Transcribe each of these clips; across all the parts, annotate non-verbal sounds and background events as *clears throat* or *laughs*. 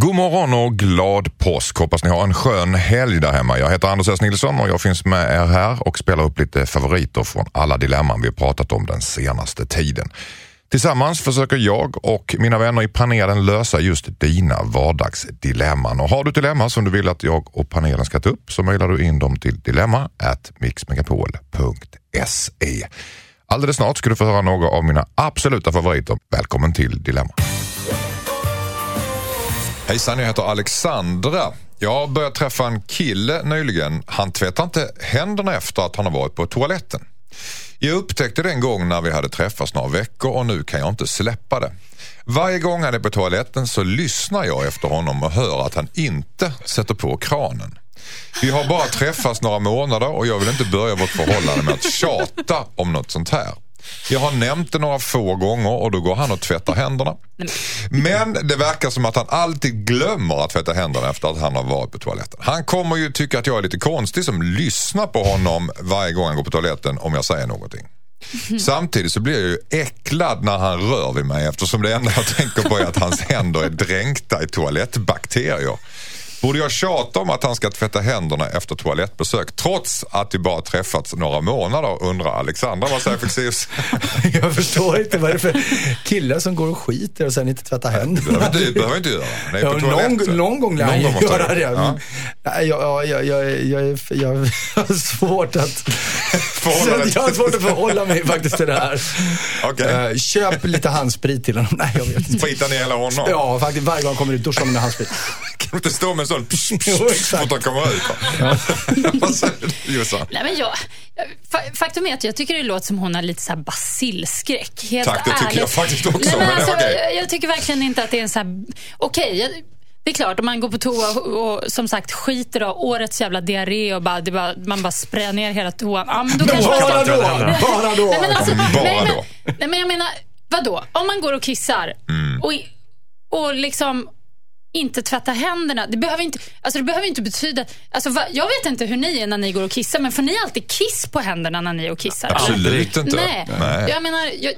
God morgon och glad påsk. Hoppas ni har en skön helg där hemma. Jag heter Anders S. Nilsson och jag finns med er här och spelar upp lite favoriter från alla dilemman vi pratat om den senaste tiden. Tillsammans försöker jag och mina vänner i panelen lösa just dina vardagsdilemman. Och har du dilemma som du vill att jag och panelen ska ta upp så mejlar du in dem till dilemma mixmegapol.se. Alldeles snart ska du få höra några av mina absoluta favoriter. Välkommen till Dilemma. Hejsan, jag heter Alexandra. Jag har börjat träffa en kille nyligen. Han tvättar inte händerna efter att han har varit på toaletten. Jag upptäckte det en gång när vi hade träffats några veckor och nu kan jag inte släppa det. Varje gång han är på toaletten så lyssnar jag efter honom och hör att han inte sätter på kranen. Vi har bara träffats några månader och jag vill inte börja vårt förhållande med att tjata om något sånt här. Jag har nämnt det några få gånger och då går han och tvättar händerna. Men det verkar som att han alltid glömmer att tvätta händerna efter att han har varit på toaletten. Han kommer ju tycka att jag är lite konstig som lyssnar på honom varje gång han går på toaletten om jag säger någonting. *laughs* Samtidigt så blir jag ju äcklad när han rör vid mig eftersom det enda jag tänker på är att hans händer är dränkta i toalettbakterier. Borde jag tjata om att han ska tvätta händerna efter toalettbesök trots att vi bara träffats några månader undrar Alexandra. Vad säger Fexeus? *laughs* Jag förstår inte vad det är för killar som går och skiter och sen inte tvättar händerna. Det behöver inte göra. Nej, Ja, någon, någon gång lär han ju göra det. jag. Ja. Jag, jag, jag, jag, jag, är- jag har svårt att, Förhålla dig jag har svårt att förhålla mig faktiskt till det här. Okej. Eh, köp lite handsprit till honom. Nej, jag vet inte. Skitar ni hela honom? Ja, faktiskt varje gång han kommer ut, duscha med handsprit. Kan du inte stå med en sån pss, pss, Jo, exakt. fort han kommer ut? Vad säger du Jossan? Nej, men jag, fa- faktum är att jag tycker det låter som hon har lite så här basilskräck. Helt Tack, det tycker ärligt. jag faktiskt också, Nej, men men alltså, okej. jag, jag tycker verkligen inte att det är en så här... Okej, jag- det är klart om man går på toa och, och som sagt skiter av årets jävla diarré och bara, det bara, man bara sprayar ner hela toan. Ja, men då kanske man Bara ska... då, bara då. Nej, men alltså, Bara nej, men, då. Nej, men jag menar, vadå? Om man går och kissar Mm. och, och liksom inte tvätta händerna. Det behöver inte, alltså det behöver inte betyda... Alltså, va, jag vet inte hur ni är när ni går och kissar, men får ni alltid kiss på händerna när ni är och kissar? eller? Absolut inte. Nej. Nej. Jag menar, jag,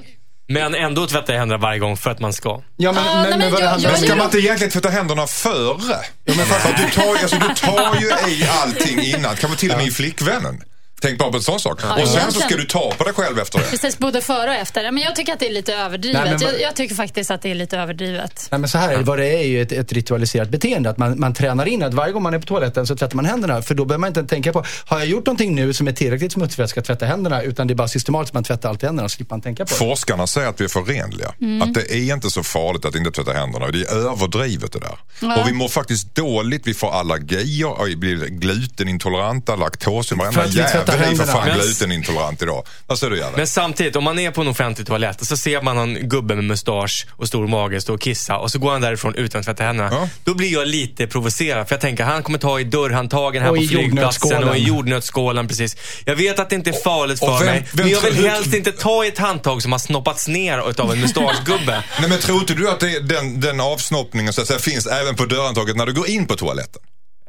Men ändå tvättar jag händerna varje gång för att man ska. Ja, men, Ja, men, nej, men, jag- jag Men ska man inte egentligen tvätta händerna före? Ja, men för att du, tar, alltså, du tar ju i allting innan, kanske till och med i flickvännen. Tänk bara på en sån sak. och sen så ska du ta på dig själv efter det. precis både före och efter. Men jag tycker att det är lite överdrivet. Nej, men jag, jag tycker faktiskt att det är lite överdrivet. Nej, men så här, vad det är är ju ett, ett ritualiserat beteende. Att man, man tränar in att varje gång man är på toaletten så tvättar man händerna. För då behöver man inte tänka på, har jag gjort någonting nu som är tillräckligt smutsigt för att jag ska tvätta händerna? Utan det är bara systematiskt man tvättar alltid händerna, så slipper man tänka på det. Forskarna säger att vi är för renliga. Mm. Att det är inte så farligt att inte tvätta händerna. Det är överdrivet det där. Ja. Och vi mår faktiskt dåligt. Vi får allergier, och vi blir glutenintoleranta, laktos. Varenda att vi tvättar jävel är för händerna. fan Men- glutenintolerant idag. Vad säger du Jerry? Men samtidigt, om man är på en offentlig toalett och så ser man någon gubbe med mustasch och stor mage stå och kissa och så går han därifrån utan att tvätta händerna. Ja. Då blir jag lite provocerad för jag tänker han kommer ta i dörrhandtagen här Och på flygplatsen och i jordnötsskålen. precis. Jag vet att det inte är farligt Och för vem- mig, vem men jag vill helst inte ta i ett handtag som har snoppats ner utav en mustaschgubbe. *laughs* Nej men tror inte du att det, den, den avsnoppningen så att säga, finns även på dörrhandtaget när du går in på toaletten?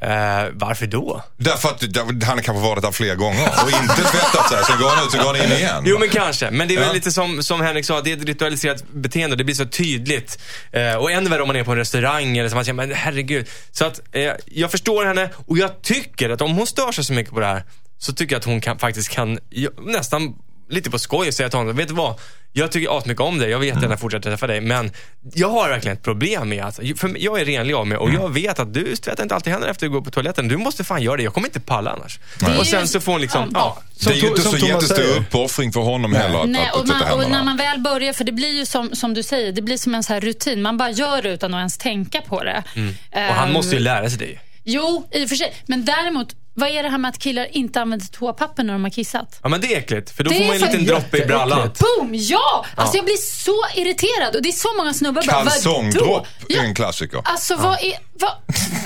Eh, varför då? Därför att han kanske varit där flera gånger och inte tvättat sig. Sen går han ut så går han in igen. Jo men kanske, men det är väl Ja. lite som, som Henrik sa, det är ett ritualiserat beteende. Det blir så tydligt. Eh, och än värre om man är på en restaurang eller så man känner, men herregud. Så att eh, jag förstår henne och jag tycker att om hon stör sig så mycket på det här så tycker jag att hon kan, faktiskt kan, nästan lite på skoj säga till honom, vet du vad? Jag tycker asmycket om dig, jag vill jättegärna fortsätta träffa dig, men jag har verkligen ett problem med att, för jag är renlig av mig och jag vet att du tvättar inte alltid händerna efter att du går på toaletten. Du måste fan göra det, jag kommer inte palla annars. är Och sen så får hon liksom, Ja. ja. det är ju inte så jättestor uppoffring för honom heller att, Nej, att, och, att man, och när man väl börjar, för det blir ju som, som du säger, det blir som en så här rutin. Man bara gör det utan att ens tänka på det. Och han Ehm, måste ju lära sig det. Jo, i och för sig. Men däremot, vad är det här med att killar inte använder toapapper när de har kissat? Ja men det är äckligt, för då Det får man en liten droppe i brallan. Boom! Ja! Alltså jag blir så irriterad och det är så många snubbar bara? Kalsongdropp är Ja, en klassiker. Alltså vad är... Vad,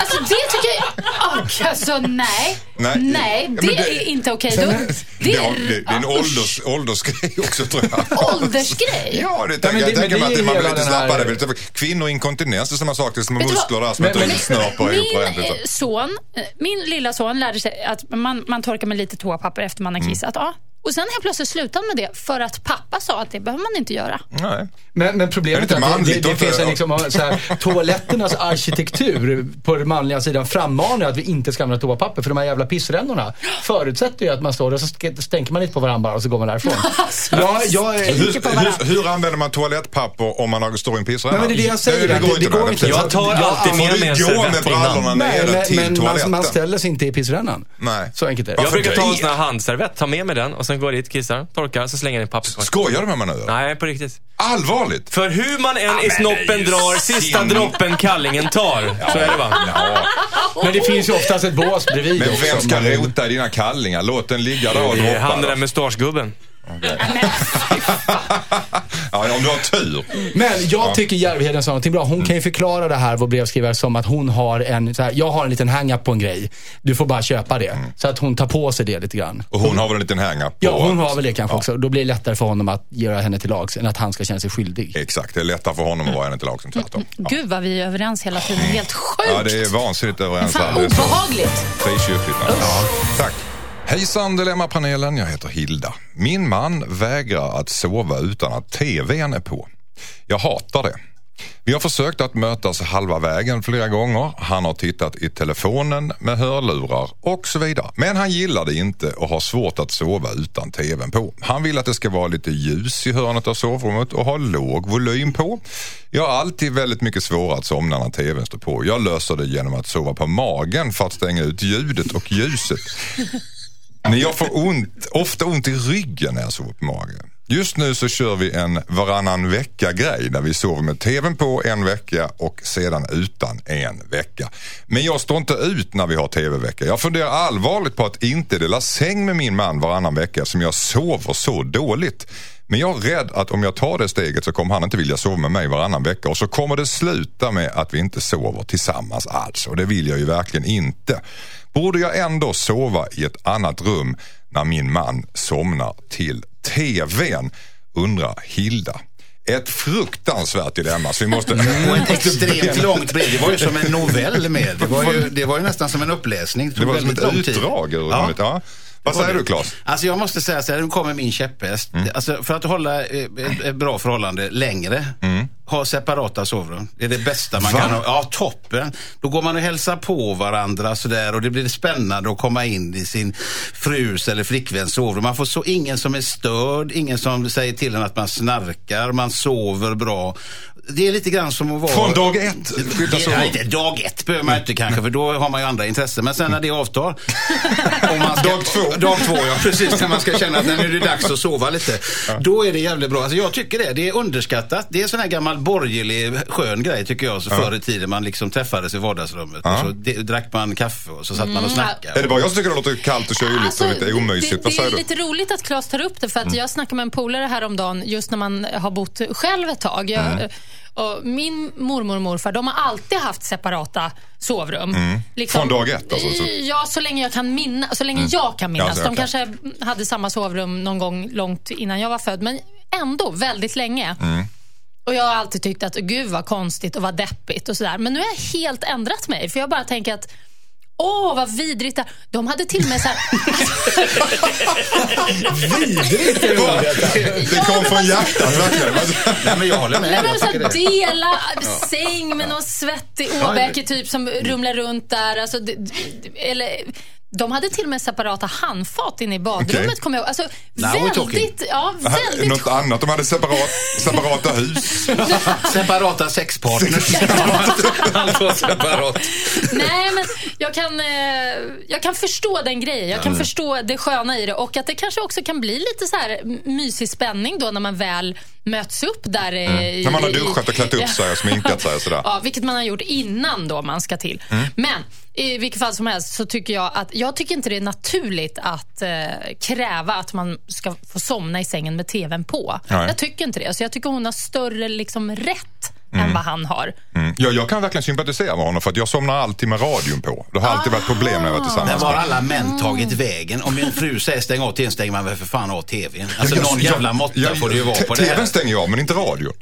alltså det tycker jag... Ah, Alltså nej. Nej. Nej, Ja, det, det- är inte okej. Då- Det, har- det, det är en ja, ålders, åldersgrej också tror jag. Åldersgrej? Ja, det Ja, tänker men jag det- tänker mig det att är man blir lite här- slappare. Lite Kvinnoinkontinens, det är samma sak. Det är små muskler där som inte riktigt snörper ihop Min ordentligt. eh, son, eh, min lilla son lärde sig att man, man torkar med lite toapapper efter man har Mm. kissat. Ja, Och sen helt plötsligt slutade med det för att pappa sa att det behöver man inte göra. Nej. Men, men problemet Är det att det, det, det finns en liksom, så här, *laughs* toaletternas arkitektur på den manliga sidan frammanar att vi inte ska använda toapapper. För de här jävla pissrännorna förutsätter ju att man står och så stänker man lite på varandra och så går man därifrån. Alltså, *laughs* ja, jag, är-. Hur, hur, hur använder man toalettpapper om man har- står i en pissränna? Nej, men det är det jag säger, Det, att går det- inte. det går inte. Jag tar alltid med mig en servett innan. Nej, men, men man, man ställer sig inte i pissrännan. Nej. Så enkelt är det. Jag brukar ta en det? sån här handservett, ta med mig den och sen går dit, kissar, torkar, så slänger den i papperskorgen. Skojar du med mig nu? Nej, på riktigt. Allvarligt? För hur man än i det är snoppen drar, sista droppen kallingen tar. Så är det va? Ja. Men det finns ju oftast ett bås bredvid Men vem ska rota i dina kallingar? Låt den ligga där och Det är droppa. han den där då. Mustaschgubben. *laughs* Ja, om du har tur. Men jag tycker Järvheden sa någonting bra. Hon kan ju förklara det här, vår brevskrivare, som att hon har en, så här, jag har en liten hang-up på en grej. Du får bara köpa det. Så att hon tar på sig det lite grann. Och hon har väl en liten hang-up på... Ja, hon har väl det kanske också. Då blir det lättare för honom att göra henne till lags än att han ska känna sig skyldig. Exakt, det är lättare för honom att vara henne till lag som tvärtom. Gud vad vi är överens hela tiden. Helt sjukt. Ja, det är vansinnigt överens Fan här. Det är så obehagligt. frikyrkligt. Ja, tack. Hejsan Dilemmapanelen, jag heter Hilda. Min man vägrar att sova utan att TVn är på. Jag hatar det. Vi har försökt att mötas halva vägen flera gånger. Han har tittat i telefonen med hörlurar och så vidare. Men han gillar det inte och har svårt att sova utan TVn på. Han vill att det ska vara lite ljus i hörnet av sovrummet och ha låg volym på. Jag har alltid väldigt mycket svårare att somna när TVn står på. Jag löser det genom att sova på magen för att stänga ut ljudet och ljuset. Men jag får ont, ofta ont i ryggen när jag sover på mage. Just nu så kör vi en varannan vecka-grej där vi sover med TVn på en vecka och sedan utan en vecka. Men jag står inte ut när vi har TV-vecka. Jag funderar allvarligt på att inte dela säng med min man varannan vecka som jag sover så dåligt. Men jag är rädd att om jag tar det steget så kommer han inte vilja sova med mig varannan vecka och så kommer det sluta med att vi inte sover tillsammans alls och det vill jag ju verkligen inte. Borde jag ändå sova i ett annat rum när min man somnar till TVn? Undrar Hilda. Ett fruktansvärt dilemma så vi måste... Och ett extremt långt brev. Det var ju som en novell med. Det var ju, det var ju nästan som en uppläsning. Det var som ett utdrag Ja. ja. Vad säger du Claes? Alltså jag måste säga så här, nu kommer min käpphäst. Mm. Alltså för att hålla eh, ett, ett bra förhållande längre, ha separata sovrum. Det är det bästa man Va? kan ha. Ja, toppen. Då går man och hälsar på varandra sådär och det blir spännande att komma in i sin frus eller flickväns sovrum. Man får så ingen som är störd, ingen som säger till en att man snarkar, man sover bra. Det är lite grann som att vara... Från dag ett? Nej, inte dag ett behöver man inte kanske för då har man ju andra intressen. Men sen när det avtar. *laughs* ska, Dag två. Dag två, ja precis. När man ska känna att nu är det dags att sova lite. Då är det jävligt bra. Alltså, jag tycker det. Det är underskattat. Det är sån här gammal borgerlig skön grej tycker jag. Så Förr i tiden man liksom träffades i vardagsrummet. Och så de, drack man kaffe och så satt man och snackade. Är det bara jag som tycker det låter kallt och kyligt Alltså, och lite omysigt? Det, Vad det säger är du? lite roligt att Claes tar upp det för att jag snackade med en polare häromdagen just när man har bott själv ett tag. Jag, Mm. och min mormor och morfar de har alltid haft separata sovrum. Liksom, Mm. Från dag ett, alltså, så- Ja, så länge jag kan minnas. Så länge jag kan minnas. Ja, så de okej. kanske hade samma sovrum någon gång långt innan jag var född, men ändå väldigt länge. Och Jag har alltid tyckt att gud vad konstigt och vad deppigt och sådär. Men nu har jag helt ändrat mig. För jag bara tänker att Åh, vad vidrigt det De hade till och med så här... *laughs* Vidrigt det ordet. Det kom från hjärtat verkligen. Nej, men jag håller med. Nej, men så tycker här, dela säng med någon svettig åbäke typ som rumlar runt där. Alltså, eller, de hade till och med separata handfat inne i badrummet Okej. kommer jag ihåg. Alltså, väldigt, ja, väldigt Något annat, de hade separat, separata hus. *laughs* Separata sexpartners. *laughs* Allt var separat. Nej, men jag kan, eh, jag kan förstå den grejen. Jag kan förstå det sköna i det och att det kanske också kan bli lite så här mysig spänning då när man väl möts upp där. eh, i- Mm. När man har duschat och klätt upp *laughs* sig och sminkat sig och sådär. Ja, vilket man har gjort innan då man ska till. Mm. Men i vilket fall som helst så tycker jag att jag tycker inte det är naturligt att eh, kräva att man ska få somna i sängen med tvn på. Nej. Jag tycker inte det. Så jag tycker hon har större liksom, rätt än vad han har. Mm. Ja, jag kan verkligen sympatisera med honom för att jag somnar alltid med radion på. Det har alltid varit problem när jag varit Men tillsammans var med alla män tagit vägen? Om min fru säger stäng av tvn, stänger man väl för fan av tvn? Alltså någon jag- jävla måtta jag- får det ju vara på det TVn stänger jag men inte radion.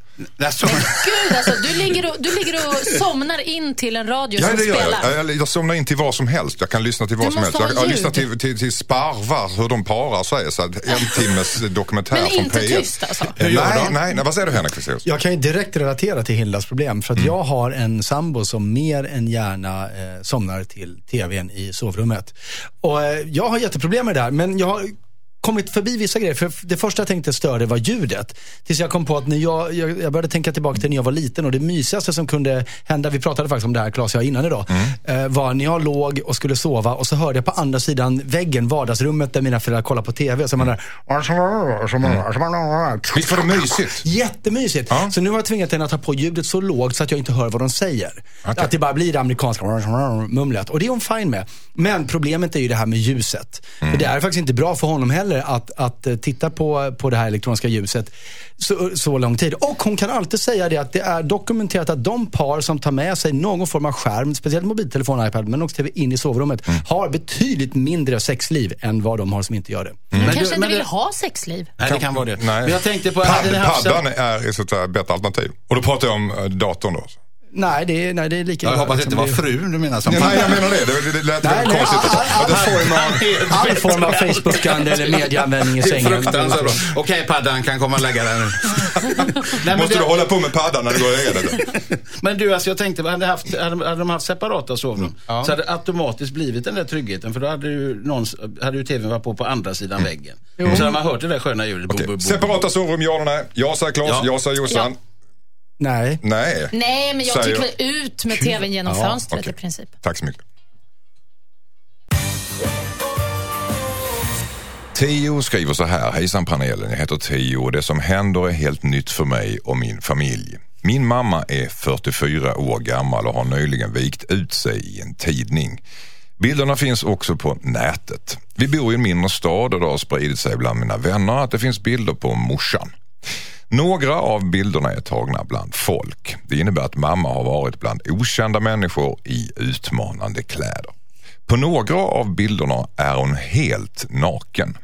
Alltså, Gud alltså, du ligger, och, du ligger och somnar in till en radio Ja, som det gör spelar. jag. jag. Jag somnar in till vad som helst. Jag kan lyssna till vad Du som helst. Jag, jag lyssnar till, till, till sparvar, hur de parar sig. Så en *laughs* timmes dokumentär Men från inte P1. tyst alltså. Nej, nej, nej, vad säger du Henrik Fexeus? Jag kan ju direkt relatera till Hildas problem. För att jag har en sambo som mer än gärna eh, somnar till tvn i sovrummet. Och eh, jag har jätteproblem med det här. Men jag har kommit förbi vissa grejer. För det första jag tänkte störde var ljudet. Tills jag kom på att när jag, jag, jag började tänka tillbaka till när jag var liten och det mysigaste som kunde hända, vi pratade faktiskt om det här Claes jag innan idag, eh, var när jag låg och skulle sova och så hörde jag på andra sidan väggen, vardagsrummet där mina föräldrar kollar på TV. Så man där, Visst var det mysigt? Jättemysigt. Ja. Så nu har jag tvingat henne att ta på ljudet så lågt så att jag inte hör vad de säger. Okej. Att det bara blir det amerikanska mumlet. Och det är hon fine med. Men problemet är ju det här med ljuset. För det är faktiskt inte bra för honom heller att, att eh, titta på, på det här elektroniska ljuset så, så lång tid. Och hon kan alltid säga det att det är dokumenterat att de par som tar med sig någon form av skärm, speciellt mobiltelefon, iPad, men också TV in i sovrummet, har betydligt mindre sexliv än vad de har som inte gör det. Men Men kanske du- inte vill det- ha sexliv. nej, det kan vara det. Nej. Men jag tänkte på, Pad, haft paddan är säga, ett bättre alternativ. Och då pratar jag om eh, datorn då. Nej, det är, nej, det är lika jag hoppas det som inte var det- frun du menar som Nej, jag menar det. Det, det lät Nej, nej, konstigt. all, all, all, form av, all form av Facebookande eller medieanvändning i Det sängen. fruktansvärt bra. Okej paddan kan komma och lägga den nu. Nej, Måste det, du hålla på med paddan när du går och lägger dig? men du, alltså, jag tänkte, hade, haft, hade, hade de haft separata sovrum så hade det automatiskt blivit den där tryggheten. För då hade ju, någon, hade ju tvn varit på på andra sidan väggen. Och så hade man hört det där sköna ljudet. Bo, Okej. bo, bo. Separata sovrum, ja eller nej? Jag säger Claes, Ja. jag säger Jossan. Ja. Nej. Nej. Nej, men jag Säger ut med tvn genom Ja, fönstret okej. i princip. Tack så mycket. Tio skriver så här. Hejsan panelen, jag heter Tio och det som händer är helt nytt för mig och min familj. Min mamma är 44 år gammal och har nyligen vikt ut sig i en tidning. Bilderna finns också på nätet. Vi bor i en mindre stad och det har spridit sig bland mina vänner att det finns bilder på morsan. Några av bilderna är tagna bland folk. Det innebär att mamma har varit bland okända människor i utmanande kläder. På några av bilderna är hon helt naken.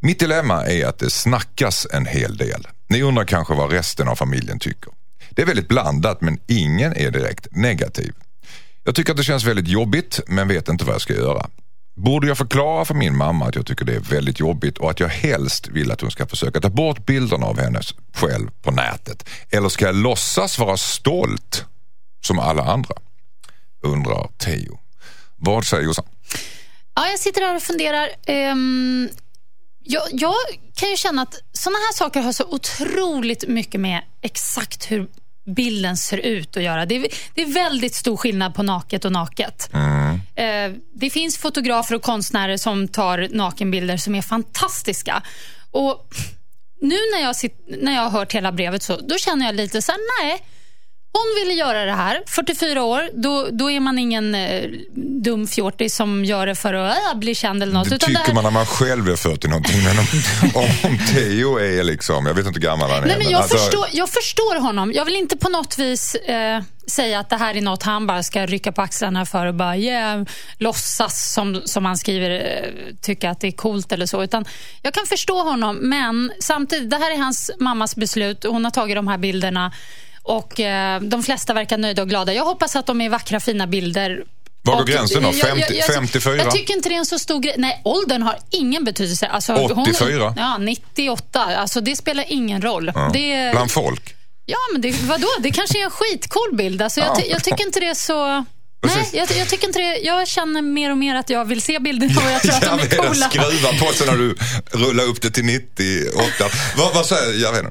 Mitt dilemma är att det snackas en hel del. Ni undrar kanske vad resten av familjen tycker. Det är väldigt blandat men ingen är direkt negativ. Jag tycker att det känns väldigt jobbigt men vet inte vad jag ska göra. Borde jag förklara för min mamma att jag tycker det är väldigt jobbigt och att jag helst vill att hon ska försöka ta bort bilderna av henne själv på nätet? Eller ska jag låtsas vara stolt som alla andra? Undrar Teo. Vad säger Jossan? Ja, jag sitter här och funderar. Um, jag, jag kan ju känna att sådana här saker har så otroligt mycket med exakt hur bilden ser ut att göra. Det är, det är väldigt stor skillnad på naket och naket. Eh, det finns fotografer och konstnärer som tar nakenbilder som är fantastiska. Och nu när jag, sitt, när jag har hört hela brevet så då känner jag lite så här, nej. Hon ville göra det här, 44 år. Då, då är man ingen eh, dum fjortis som gör det för att äh, bli känd eller något. Det tycker här- man när man själv är 40 någonting. Men om, *laughs* om, Theo är liksom, jag vet inte hur gammal han är. Nej, men men jag, alltså- förstår, jag förstår honom. Jag vill inte på något vis eh, säga att det här är något han bara ska rycka på axlarna för och bara yeah, låtsas, som, som han skriver, eh, tycka att det är coolt eller så. Utan jag kan förstå honom, men samtidigt, det här är hans mammas beslut. Hon har tagit de här bilderna och eh, de flesta verkar nöjda och glada. Jag hoppas att de är vackra, fina bilder. Var går Och gränsen då? jag- jag- 50 jag- 54? Jag tycker inte det är en så stor grej. Nej, åldern har ingen betydelse. Alltså, 84? Hon, ja, 98. Alltså, det spelar ingen roll. Ja. Det, Bland folk. Ja, men det, vadå? Det kanske är en skitcool bild. Alltså, jag, ty- jag tycker inte det är så... Nej, Precis. jag, jag, tycker inte det, jag känner mer och mer att jag vill se bilderna och jag tror att de *laughs* är coola. skruvar på sig när du rullar upp det till 98. Vad, vad säger Järvheden?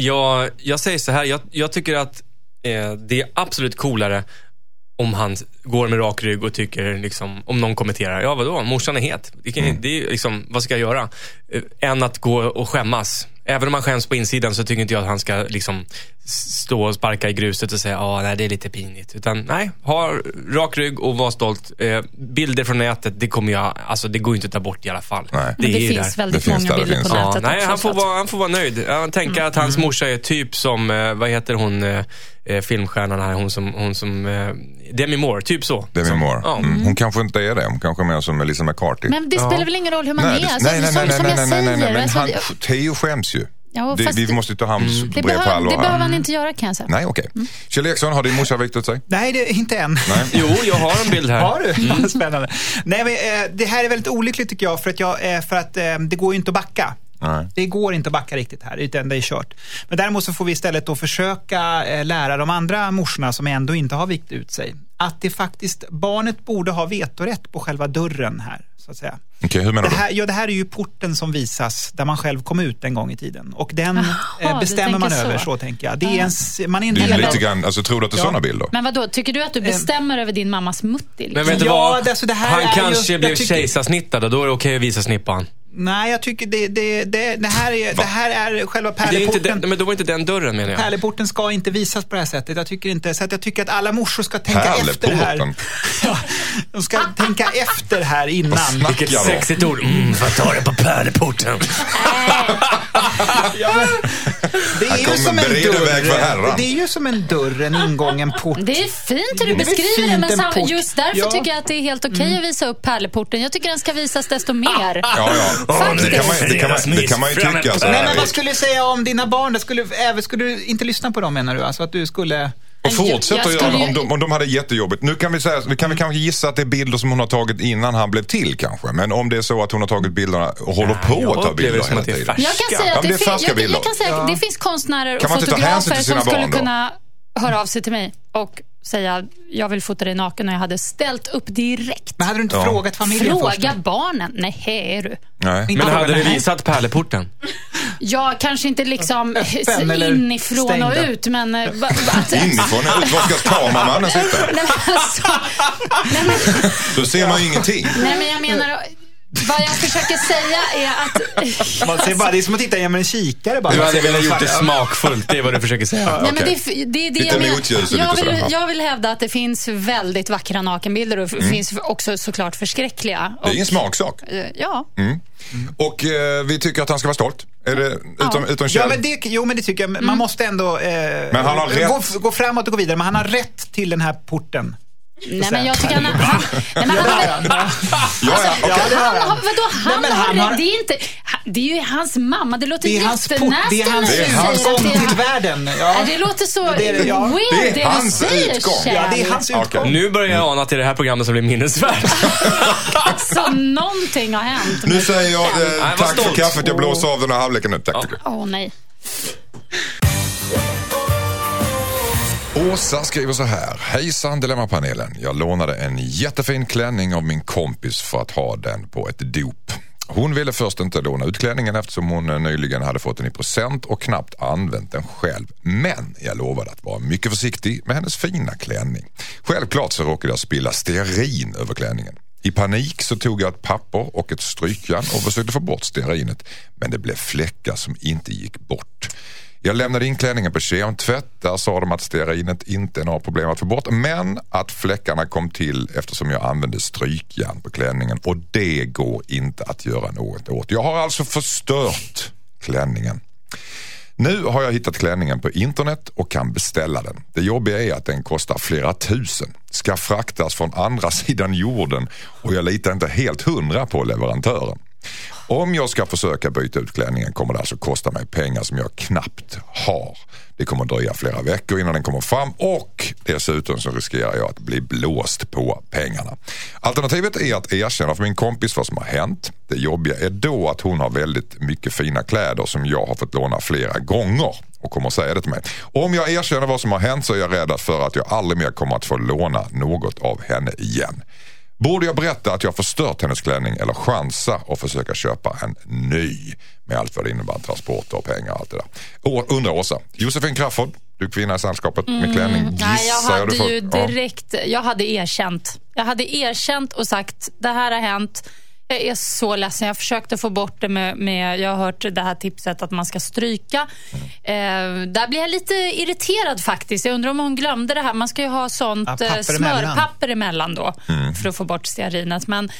Jag, jag säger så här, jag, jag tycker att eh, det är absolut coolare om han går med rak rygg och tycker, liksom, om någon kommenterar, ja vadå, morsan är het. Det, kan, det är liksom, vad ska jag göra? Eh, än att gå och skämmas. Även om han skäms på insidan så tycker inte jag att han ska liksom stå och sparka i gruset och säga, ja nej det är lite pinigt. Utan nej, ha rak rygg och var stolt. Eh, bilder från nätet, det kommer jag, alltså det går inte att ta bort i alla fall. Nej. Men det är ju finns där. väldigt Det många det bilder finns. på Ja, nätet nej, också. han får, vara, han får vara nöjd. Jag tänker att hans morsa är typ som, eh, vad heter hon, eh, eh, filmstjärnan här, hon som, hon som eh, Demi Moore, typ så. Demi Som- Moore. Ja. Mm. Hon kanske inte är det. Hon kanske är mer som Melissa McCarthy. Men det spelar väl ingen roll hur man nej, är? det- Alltså, nej, nej, som, nej, som nej, jag nej, nej, nej, men alltså, han, Theo skäms ju. Ja, Det, vi måste ta hans det, brev på behöver, allvar det behöver han inte göra kan jag säga. Nej, okej. Kjell Eriksson, har din morsa viktat sig? Nej, det, inte än. Nej. Jo, jag har en bild här. Har du? Vad Spännande. Nej, men, eh, det här är väldigt olyckligt tycker jag, för att, jag, eh, för att eh, det går ju inte att backa. Nej. Det går inte att backa riktigt här, utan det är kört. Men däremot så får vi istället då försöka eh, lära de andra morsorna som ändå inte har vikt ut sig, att det faktiskt, barnet borde ha vetorätt på själva dörren här, så att säga. Okej, hur menar Det du? här, ja, det här är ju porten som visas där man själv kom ut en gång i tiden. Och den Jaha, eh, du bestämmer man så. över, så tänker jag. Det är en, man är en Det är del lite av... grann, alltså, tror du att det är Ja. sådana bilder? Men vad då? tycker du att du bestämmer över din mammas mutti? Liksom? Men vet du Ja, vad? det- alltså det här Han är kanske ju- blev tycker- kejsarsnittad och då är det okej att visa snippan. Nej, jag tycker det, det, det, det, här, är, det här är själva Det är inte pärleporten. den, men då var inte den dörren menar jag. Pärleporten ska inte visas på det här sättet. Jag tycker inte, så att jag tycker att alla morsor ska tänka efter här. Pärleporten? *laughs* Ja, de ska tänka efter här innan. Vilket sexigt ord. Mm, får jag ta det på pärleporten? *laughs* Ja, men, det är ju som en för dörr. Det är ju som en dörr, en ingång, en port. Det är fint hur du Det beskriver det, men sam- just därför Ja. Mm. tycker jag att det är helt okej att visa upp pärleporten. Jag tycker den ska visas desto mer. Ja, ja. Faktiskt. Det kan man, det kan man, det kan man ju tycka. Så Nej, men vad skulle du säga om dina barn? Det skulle, även, skulle du inte lyssna på dem menar du? Alltså att du skulle... Och fortsätta att göra om de, om de hade jättejobbigt. Nu kan vi, säga, nu kan vi kanske gissa att det är bilder som hon har tagit innan han blev till kanske. Men om det är så att hon har tagit bilderna och håller på jag att ta bilder hela att det är tiden. Jag kan säga Ja, att det, fin- jag, jag kan säga att det finns konstnärer Kan och man inte ta hänsyn fotografer till sina som skulle barn då? kunna höra av sig till mig och säga jag vill fota dig naken och jag hade ställt upp direkt. Men hade du inte Ja. frågat familjen först? Fråga barnen. Nej, är du. Nej. Men hade du visat pärleporten? Ja, kanske inte liksom *laughs* Öppen inifrån och stängda? ut, men... eh, *laughs* Inifrån och ut. Var ska kameramannen sitta? Nej, men alltså, nej, men, Då ser man ju ingenting. nej, men jag menar... Vad jag försöker säga är att... Man ser bara, det är som att titta genom en kikare bara. Du Man hade velat gjort det smakfullt, det är vad du försöker säga. Nej, men det, är- det jag menar. Jag vill, ja. jag vill hävda att det finns väldigt vackra nakenbilder och det finns också såklart förskräckliga. Mm. Det är Och, en smaksak. eh, Ja. Och eh, vi tycker att han ska vara stolt. Är det, utom, utom Ja, Kjell? men det, jo, men det tycker jag. Men Mm. Man måste ändå eh, Men han har gå, rätt. gå framåt och gå vidare. Men han har rätt till den här porten. Nej, men jag tycker han... han nej, men han, har vadå, han, men har, det, är inte, det är ju hans mamma. Det låter Det är hans port, jättenasty det är hans utgång är- till världen. Ja. Det låter så weird Det är hans du säger, utgång. Ja, det är hans utgång. Nu börjar jag ana att det är det här programmet som blir minnesvärt. *laughs* Så någonting har hänt. Nu säger jag eh, tack för kaffet. Jag blåser av den här halvleken nu. Tack. Åh nej. Åsa skriver så här. Hejsan Dilemmapanelen. Jag lånade en jättefin klänning av min kompis för att ha den på ett dop. Hon ville först inte låna ut klänningen eftersom hon nyligen hade fått den i present och knappt använt den själv. Men jag lovade att vara mycket försiktig med hennes fina klänning. Självklart så råkade jag spilla stearin över klänningen. I panik så tog jag ett papper och ett strykjärn och försökte få bort stearinet. Men det blev fläckar som inte gick bort. Jag lämnade in klänningen på kemtvätt. Där sa de att stearinet inte är några problem att få bort. Men att fläckarna kom till eftersom jag använde strykjärn på klänningen. Och det går inte att göra något åt. Jag har alltså förstört klänningen. Nu har jag hittat klänningen på internet och kan beställa den. Det jobbiga är att den kostar flera tusen. Ska fraktas från andra *laughs* sidan jorden och jag litar inte helt hundra på leverantören. Om jag ska försöka byta ut klänningen kommer det alltså kosta mig pengar som jag knappt har. Det kommer dröja flera veckor innan den kommer fram och dessutom så riskerar jag att bli blåst på pengarna. Alternativet är att erkänna för min kompis vad som har hänt. Det jobbiga är då att hon har väldigt mycket fina kläder som jag har fått låna flera gånger och kommer säga det till mig. Om jag erkänner vad som har hänt så är jag rädd för att jag aldrig mer kommer att få låna något av henne igen. Borde jag berätta att jag förstört hennes klänning eller chansa och försöka köpa en ny med allt vad det innebär, transporter och pengar och allt det där. Undrar Åsa, Josefin Crafoord, du kvinna i sällskapet med klänning, gissar Mm. Nej, jag hade får- ju ja. direkt, jag hade erkänt. Jag hade erkänt och sagt, det här har hänt. Jag är så ledsen. Jag försökte få bort det med, med jag har hört det här tipset att man ska stryka. Mm. Eh, där blir jag lite irriterad faktiskt. Jag undrar om hon glömde det här. Man ska ju ha sånt Ja, papper eh, emellan. smörpapper emellan då för att få bort stearinet. Men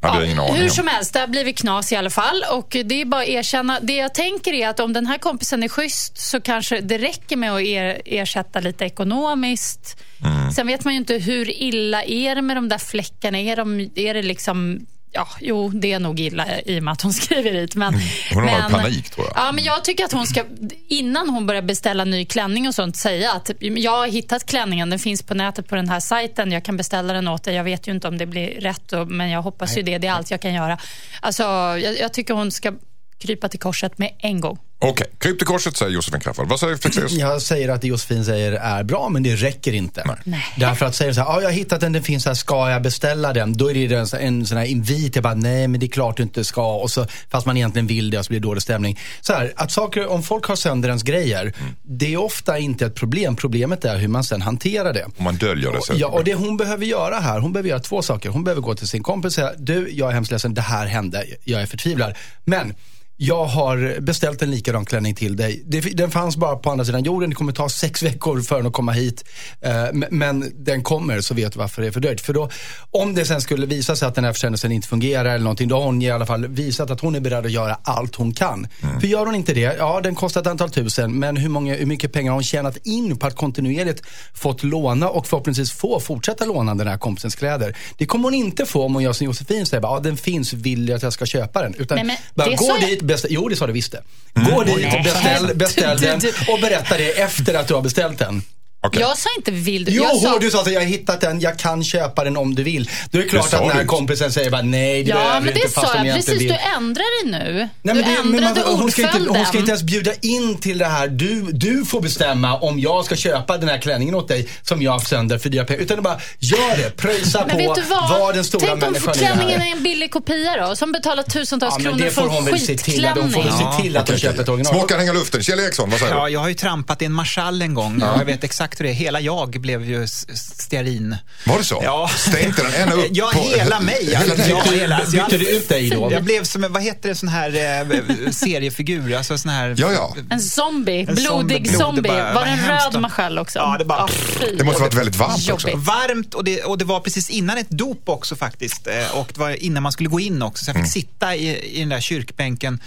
aning hur om. som helst, det har blivit knas i alla fall. Och det är bara att erkänna. Det jag tänker är att om den här kompisen är schysst så kanske det räcker med att er, ersätta lite ekonomiskt. Mm. Sen vet man ju inte hur illa är det med de där fläckarna. Är, de, är det liksom Ja, jo, det är nog illa i och med att hon *laughs* skriver hit. Men, Hon har men, panik tror jag. Ja, men jag tycker att hon ska, innan hon börjar beställa ny klänning och sånt, säga att jag har hittat klänningen, den finns på nätet på den här sajten, jag kan beställa den åt dig. Jag vet ju inte om det blir rätt, men jag hoppas ju det. Det är allt jag kan göra. Alltså, jag, jag tycker hon ska krypa till korset med en gång. Okej, kryp till korset säger Josefin Crafoord. Vad säger Fexeus? *clears throat* Jag säger att det Josefin säger är bra, men det räcker inte. Nej. Därför att säga så här, ja, jag har hittat den, den finns här, ska jag beställa den? Då är det en, sån- en sån här invit, jag bara, nej men det är klart du inte ska. Och så, fast man egentligen vill det och så blir det dålig stämning. Så här, att saker, om folk har sönder ens grejer, det är ofta inte ett problem. Problemet är hur man sen hanterar det. Om man döljer det. Så Ja, och det hon behöver göra här, hon behöver göra två saker. Hon behöver gå till sin kompis och säga, du, jag är hemskt ledsen, det här hände, jag är förtvivlad. Men jag har beställt en likadan klänning till dig. Den fanns bara på andra sidan jorden. Det kommer ta sex veckor för den att komma hit. Eh, men- den kommer så vet du varför det är fördröjt. För då, om det sen skulle visa sig att den här försändelsen inte fungerar eller någonting, då har hon i alla fall visat att hon är beredd att göra allt hon kan. För gör hon inte det, ja den kostar ett antal tusen, men hur, många, hur mycket pengar har hon tjänat in på att kontinuerligt fått låna och förhoppningsvis få fortsätta låna den här kompisens kläder. Det kommer hon inte få om hon gör som Josefin säger, bara, ja den finns, vill jag att jag ska köpa den? Utan Nej, men bara det gå dit, beställ, jo det sa du visst det. Gå dit, Nej. beställ, beställ den och berätta det efter att du har beställt den. Okej. Jag sa inte vill du. Jo, jag sa, du sa att jag har hittat den, jag kan köpa den om du vill. Då är det klart sa att den du här inte. kompisen säger bara nej, det Ja, behöver men du det inte fast sa hon jag precis. vill. Du ändrar det nu. Nej, du men det, men ändrade man, hon, ska inte, hon ska inte ens bjuda in till det här. Du, du får bestämma om jag ska köpa den här klänningen åt dig som jag har haft sönder för dyra pengar. Utan du bara, gör det. Pröjsa Men på vet du vad? vad den stora Tänk om människan klänningen är. är en billig kopia då, som betalar tusentals Ja, kronor det får för hon en väl se till. att- Hon får väl skitklänning. se till att hon köper ett original. Småkan hänga i luften. Kjell Eriksson, vad säger Ja, du? jag har ju trampat i en marschall en gång. Jag vet exakt hur det är. Hela jag blev ju stearin. Var det så? Ja. Stänkte den ända upp *laughs* Ja, på... hela mig. Alltså, *laughs* Hela ja, tiden. hela, alltså, jag- Bytte du ut dig då? Jag blev som, en- vad heter det, sån här eh, seriefigur. Alltså sån här... Ja, ja. En zombie, En blodig zombie, blod, zombie. bara- var vad det en röd marschall också? Ja, det bara- fy. Det måste varit väldigt varmt också. Jobbigt. Varmt och det, och det var precis innan ett dop också faktiskt. Eh, Och det var innan man skulle gå in också. Så jag fick sitta i, i den där kyrkbänken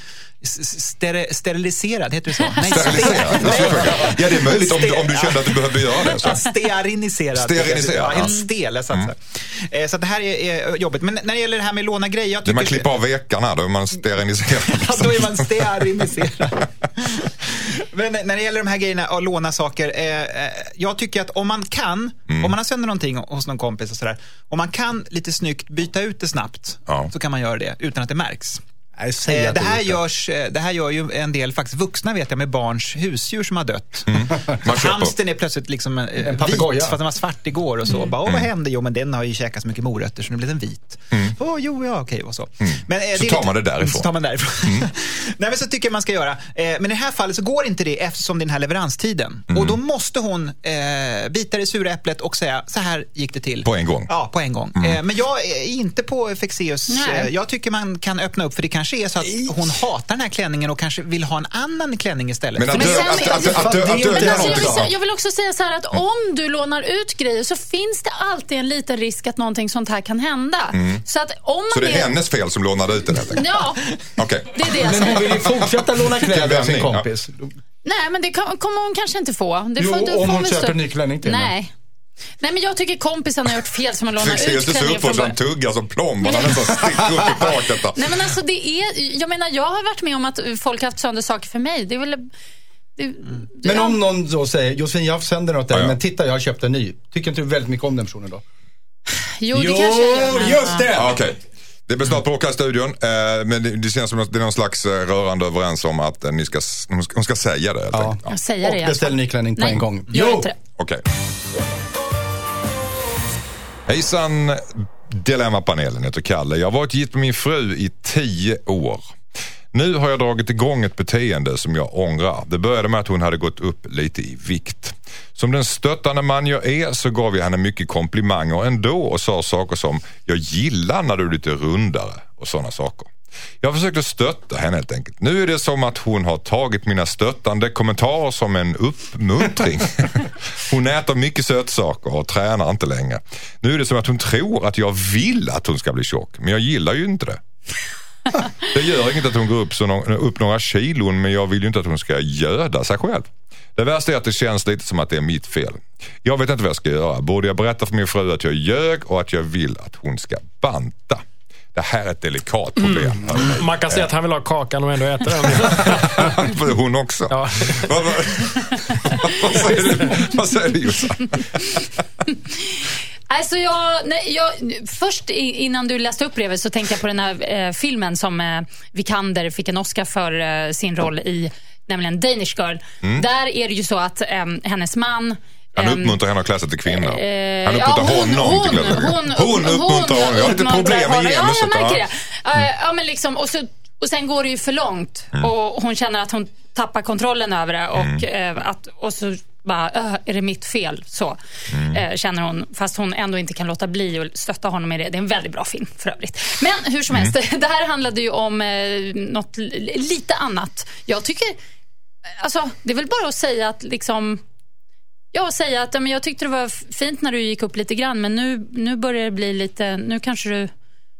stere, steriliserad, heter det så? Nej, Steriliserad? Ja, det är möjligt om, du- om du kände att du behövde göra det. Så. Steariniserad. Steriliserad, Ja. Mm. helt stel. Så, att, säga. så att det här är, jobbigt. Men när det gäller det här med låna grejer. Jag När man tycker- klipper av vekarna, då är man steriliserad. *laughs* Ja, då är man steariniserad. Men när det gäller de här grejerna att låna saker. Eh, eh, jag tycker att om man kan, Mm. om man har sönder någonting hos någon kompis och sådär. Om man kan lite snyggt byta ut det snabbt Ja. så kan man göra det utan att det märks. Nej, säg Eh, det, här görs, eh, det här gör ju en del faktiskt vuxna vet jag med barns husdjur som har dött. Mm. Hamsten är plötsligt liksom eh, En vit papegoja. för att den var svart igår och så. Bara, Åh, vad hände? Jo, men den har ju käkat så mycket morötter så nu blev den vit. Åh, jo, ja, okej och så. Men, eh, Så tar lite- man det därifrån. Så tar man därifrån. *laughs* Nej, men så tycker jag man ska göra. Eh, men i det här fallet så går inte det eftersom det är den här leveranstiden. Och då måste hon eh, bita det sura äpplet och säga, så här gick det till. På en gång. Ja, på en gång. Eh, men jag är inte på Fexeus. Nej. Jag tycker man kan öppna upp för det kanske är så att hon hatar den här klänningen och kanske vill ha en annan klänning istället. Men att, Men dö, sen- att, att, att, att, det är att, inte dölja Men alltså, jag, vill, jag också säga så här att om du lånar ut grejer så finns det alltid en liten risk att någonting sånt här kan hända. Så att om man Så det är är... hennes fel som lånade ut den helt enkelt? Ja, Okej. det är det jag Men hon vill ju fortsätta låna kläder av sin vändning, ja. kompis. Nej, men det kommer hon kanske inte få. Det Jo, får, du om hon köper en ny klänning till henne. Nej. Nej, men jag tycker kompisen har gjort fel som har lånat ut inte så klänningen från början. tugga som plomberna nästan *laughs* sticker upp i taket. Nej men alltså det är, jag menar jag har varit med om att folk har haft sönder saker för mig. Det är väl... Det, Men ja. om någon då säger, Josefin jag har sönder något där, Ja, ja. men titta jag har köpt en ny. Tycker inte du väldigt mycket om den personen då? Jo, det kanske jag gör, men- just det! Okej. Det blir snart bråk här i studion, eh, men det, det känns som att det är någon slags eh, rörande överens om att eh, ni ska, hon ska, hon ska säga det Ja. Ja. Säger det Och beställ ny klänning på Nej, en gång. Jo! inte det. Hejsan Dilemmapanelen, heter Kalle. Jag har varit gift med min fru i tio år. Nu har jag dragit igång ett beteende som jag ångrar. Det började med att hon hade gått upp lite i vikt. Som den stöttande man jag är så gav jag henne mycket komplimanger ändå och sa saker som “jag gillar när du är lite rundare” och sådana saker. Jag försökte stötta henne helt enkelt. Nu är det som att hon har tagit mina stöttande kommentarer som en uppmuntring. *laughs* Hon äter mycket sötsaker och tränar inte längre. Nu är det som att hon tror att jag vill att hon ska bli tjock, men jag gillar ju inte det. *laughs* Det gör inget att hon går upp, så no- upp några kilon men jag vill ju inte att hon ska göda sig själv. Det värsta är att det känns lite som att det är mitt fel. Jag vet inte vad jag ska göra. Borde jag berätta för min fru att jag ljög och att jag vill att hon ska banta? Det här är ett delikat problem. Man kan säga att han vill ha kakan och ändå äta den. *laughs* Hon också. Ja. Vad, vad, vad säger du, vad säger du Jossan? *laughs* Alltså jag, nej, jag, först innan du läste upp brevet så tänkte jag på den här eh, filmen som eh, Vikander fick en Oscar för eh, sin roll i, nämligen Danish Girl. Där är det ju så att eh, hennes man Han uppmuntrar henne att klä sig till kvinna. Eh, Han uppmuntrar ja, hon- honom till hon, att klä sig hon, Hon uppmuntrar honom. Jag har lite problem med honom. Ja, genuset. jag märker det. Eh, Ja, men liksom, och, så, och sen går det ju för långt Mm. och hon känner att hon tappar kontrollen över det och, Mm. eh, att, och så bara, "Öh, är det mitt fel? Så Mm. eh, känner hon, fast hon ändå inte kan låta bli att stötta honom i det. Det är en väldigt bra film för övrigt. Men hur som Mm. helst, *laughs* det här handlade ju om eh, något li- lite annat. Jag tycker, alltså det är väl bara att säga att liksom Ja, säga att men jag tyckte det var fint när du gick upp lite grann, men nu, nu börjar det bli lite, nu kanske du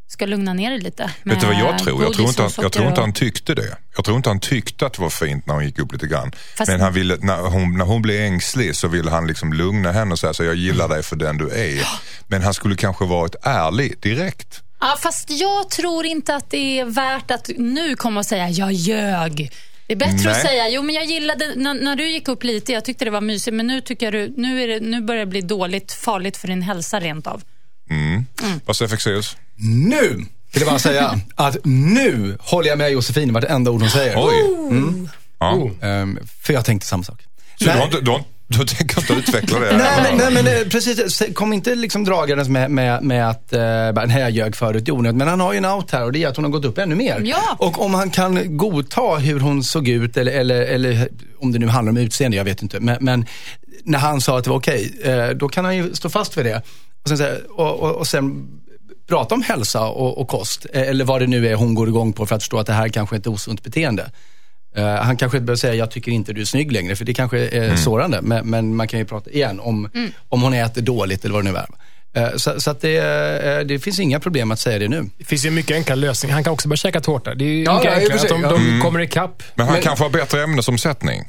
ska lugna ner dig lite. Vet du vad jag tror? Jag tror, inte, han- jag tror inte han tyckte det. Jag tror inte han tyckte att det var fint när hon gick upp lite grann. Fast- Men han ville, när, hon, när hon blev ängslig så ville han liksom lugna henne och säga så jag gillar dig för den du är. Men han skulle kanske varit ärlig direkt. Ja, fast jag tror inte att det är värt att nu komma och säga jag ljög. Det är bättre Nej. att säga, jo men jag gillade när, när du gick upp lite, jag tyckte det var mysigt, men nu tycker jag du, nu, är det, nu börjar det bli dåligt, farligt för din hälsa rent av. Vad säger Fexeus? Nu vill jag bara säga att nu håller jag med Josefin i vartenda ord hon säger. Oj. Ja. Ehm, för jag tänkte samma sak. Så du, har inte, du, har, du tänker inte utveckla det? *laughs* Nej, men, nej, men eh, precis. Kom inte liksom dragandes med, med, med att eh, nej, jag ljög förut i onödan. Men han har ju en out här och det är att hon har gått upp ännu mer. Ja. Och om han kan godta hur hon såg ut eller, eller, eller om det nu handlar om utseende, jag vet inte. Men, men när han sa att det var okej, eh, då kan han ju stå fast vid det. Och sen, och, och, och sen prata om hälsa och, och kost. eh, Eller vad det nu är hon går igång på för att förstå att det här kanske inte är osunt beteende. Eh, han kanske inte behöver säga, jag tycker inte du är snygg längre, för det kanske är sårande. Men, men man kan ju prata igen om, om hon äter dåligt eller vad det nu är. Eh, så så att det, eh, det finns inga problem att säga det nu. Det finns ju mycket enkla lösningar. Han kan också börja käka tårta. Det är ju Ja, mycket ja, enklare att de, de kommer ikapp. Men han Men- kanske har bättre ämnesomsättning.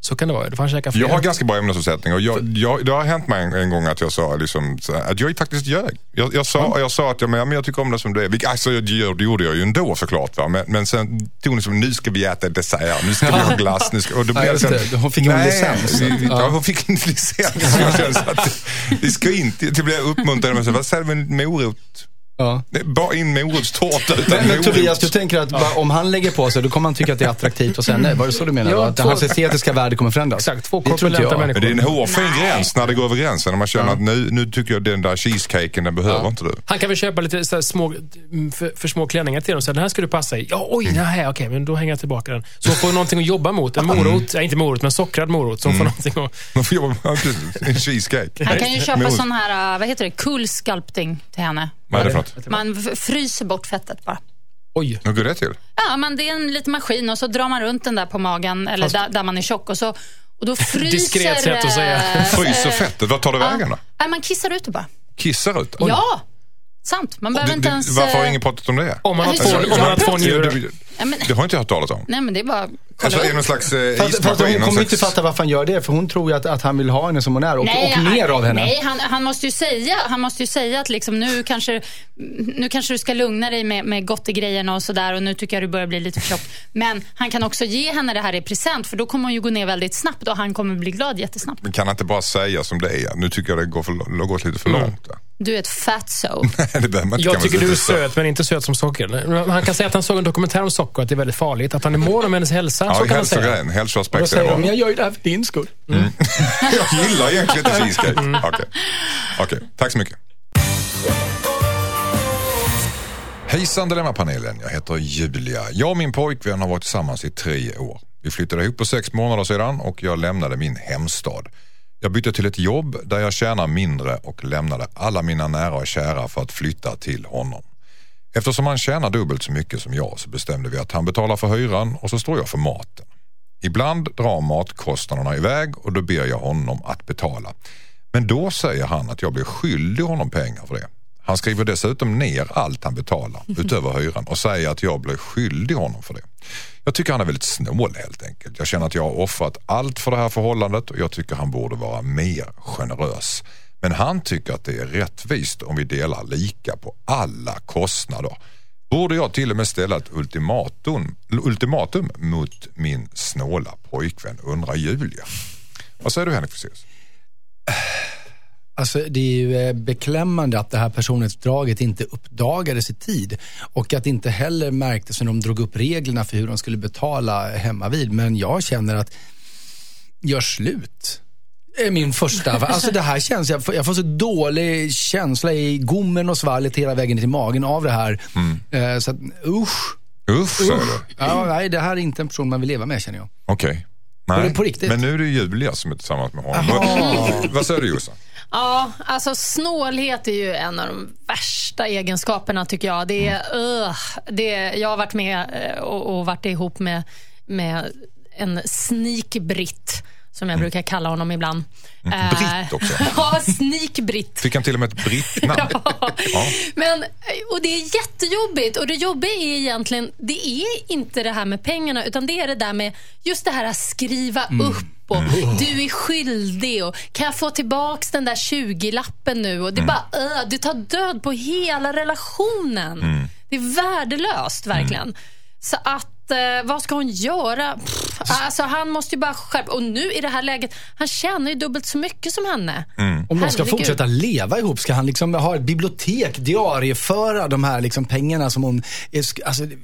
Så kan det vara. Då får käka fler. Jag har ganska bra ämnesomsättning och jag, jag, det har hänt mig en, en gång att jag sa liksom, att jag faktiskt ljög. Jag, jag, sa, jag sa att jag, men, ja, men jag tycker om det som det är. Alltså, gör- det gjorde jag ju ändå såklart. Va? Men, men sen tog ni som, nu ska vi äta dessert, nu ska vi ha glass. Nu ska, och då blev Ja, jag det. Hon fick en licens. Ja. Ja. hon fick en licens. *laughs* Jag kände så att, det ska inte, det blev uppmuntrande så, vad säger du med morot? Ja. Bara in morotstårta utan Men, men. Tobias, du tänker att bara, om han lägger på sig, då kommer han tycka att det är attraktivt och sen nej. Var det så du menar? Ja, att två- hans estetiska värde kommer förändras? Exakt, två korpulenta människor. Men det är en hårfin Nej. gräns när det går över gränsen. När man känner att nu, nu tycker jag den där cheesecaken, den behöver inte du. Han kan väl köpa lite så här små, mm, för, för små klänningar till dem. Så här, den här ska du passa i. Ja, oj, Mm. nej, okej, men då hänger jag tillbaka den. Så hon får någonting att jobba mot. En morot, nej, inte morot, men sockrad morot. Så hon Mm. får någonting att... *laughs* Man får jobba med en cheesecake. Han kan ju köpa sån här, uh, vad heter det, cool sculpting till henne. Vad är det för något? Man fryser bort fettet bara. Oj. Hur går det till? Ja, men det är en liten maskin och så drar man runt den där på magen, eller där, där man är tjock och så och då *laughs* fryser... Diskret sätt att säga. eh, *laughs* Fryser fettet? Vad tar det vägen då? Nej, man kissar ut det bara. Kissar ut? Ja, sant. Man behöver Det- inte det- ens... Varför har eh, ingen pratat om det? Om man har två, ser- om man har två jag- njurar. Nej, men, det har inte jag hört talas om. nej, men det är bara... Alltså är någon slags eh, Fast, fast hon kommer inte slags- fatta varför han gör det, för hon tror ju att, att han vill ha henne som hon är och, och mer han, av henne. Nej, han, han, måste ju säga, han måste ju säga att liksom, nu, kanske, nu kanske du ska lugna dig med, med gottegrejerna och sådär och nu tycker jag du börjar bli lite för tjock. Men han kan också ge henne det här i present för då kommer hon ju gå ner väldigt snabbt och han kommer bli glad jättesnabbt. Men kan han inte bara säga som det är? Nu tycker jag det går, för, det har gått lite för långt. va? Du är ett fatso. *laughs* det behöver man inte Jag tycker du är söt, men inte söt som socker. Han kan säga att han såg en dokumentär om socker, att det är väldigt farligt. Att han är mån om hennes hälsa. Ja, så kan han säga. Och då säger de, jag gör ju det här för din skull. *laughs* Jag gillar egentligen inte cheesecake. Mm. Okej, Okej, tack så mycket. Hejsan Dilemmapanelen, jag heter Julia. Jag och min pojkvän har varit tillsammans i tre år. Vi flyttade ihop för sex månader sedan och jag lämnade min hemstad. Jag bytte till ett jobb där jag tjänar mindre och lämnade alla mina nära och kära för att flytta till honom. Eftersom han tjänar dubbelt så mycket som jag så bestämde vi att han betalar för hyran och så står jag för maten. Ibland drar matkostnaderna iväg och då ber jag honom att betala. Men då säger han att jag blir skyldig honom pengar för det. Han skriver dessutom ner allt han betalar *laughs* utöver hyran och säger att jag blir skyldig honom för det. Jag tycker han är väldigt snål helt enkelt. Jag känner att jag har offrat allt för det här förhållandet och jag tycker han borde vara mer generös. Men han tycker att det är rättvist om vi delar lika på alla kostnader. borde jag till och med ställa ett ultimatum, ultimatum mot min snåla pojkvän, undrar Julia. Vad säger du Henrik Fexeus? Alltså, det är ju eh, beklämmande att det här personlighetsdraget inte uppdagades i tid och att det inte heller märktes när de drog upp reglerna för hur de skulle betala hemma vid. Men jag känner att, gör slut. är min första. Alltså det här känns, jag får, jag får så dålig känsla i gommen och svallet hela vägen till magen av det här. Eh, så att, usch. Usch, du? Ja, nej, det här är inte en person man vill leva med känner jag. Okej. det Nej. på riktigt? Men nu är det Julia som är tillsammans med honom. Vad, vad säger du Jossan? Ja, alltså snålhet är ju en av de värsta egenskaperna tycker jag. Det är, ugh, det jag har varit med eh, och, och varit ihop med, med en sneak-britt, som jag brukar kalla honom ibland. Mm, Britt också? *laughs* ja, sneak-britt. Fick han till och med ett brittnamn? *laughs* Ja. Men, och det är jättejobbigt. Och det jobbiga är egentligen, det är inte det här med pengarna, utan det är det där med just det här att skriva upp och du är skyldig och kan jag få tillbaks den där 20-lappen nu? Och det är bara, uh, du tar död på hela relationen. Det är värdelöst verkligen. Så att, eh, vad ska hon göra? Pff, alltså han måste ju bara skärpa Och nu i det här läget, han tjänar ju dubbelt så mycket som henne. Om de ska Herregud. fortsätta leva ihop, ska han liksom ha ett bibliotek, diarieföra de här liksom pengarna som hon... Är, alltså, det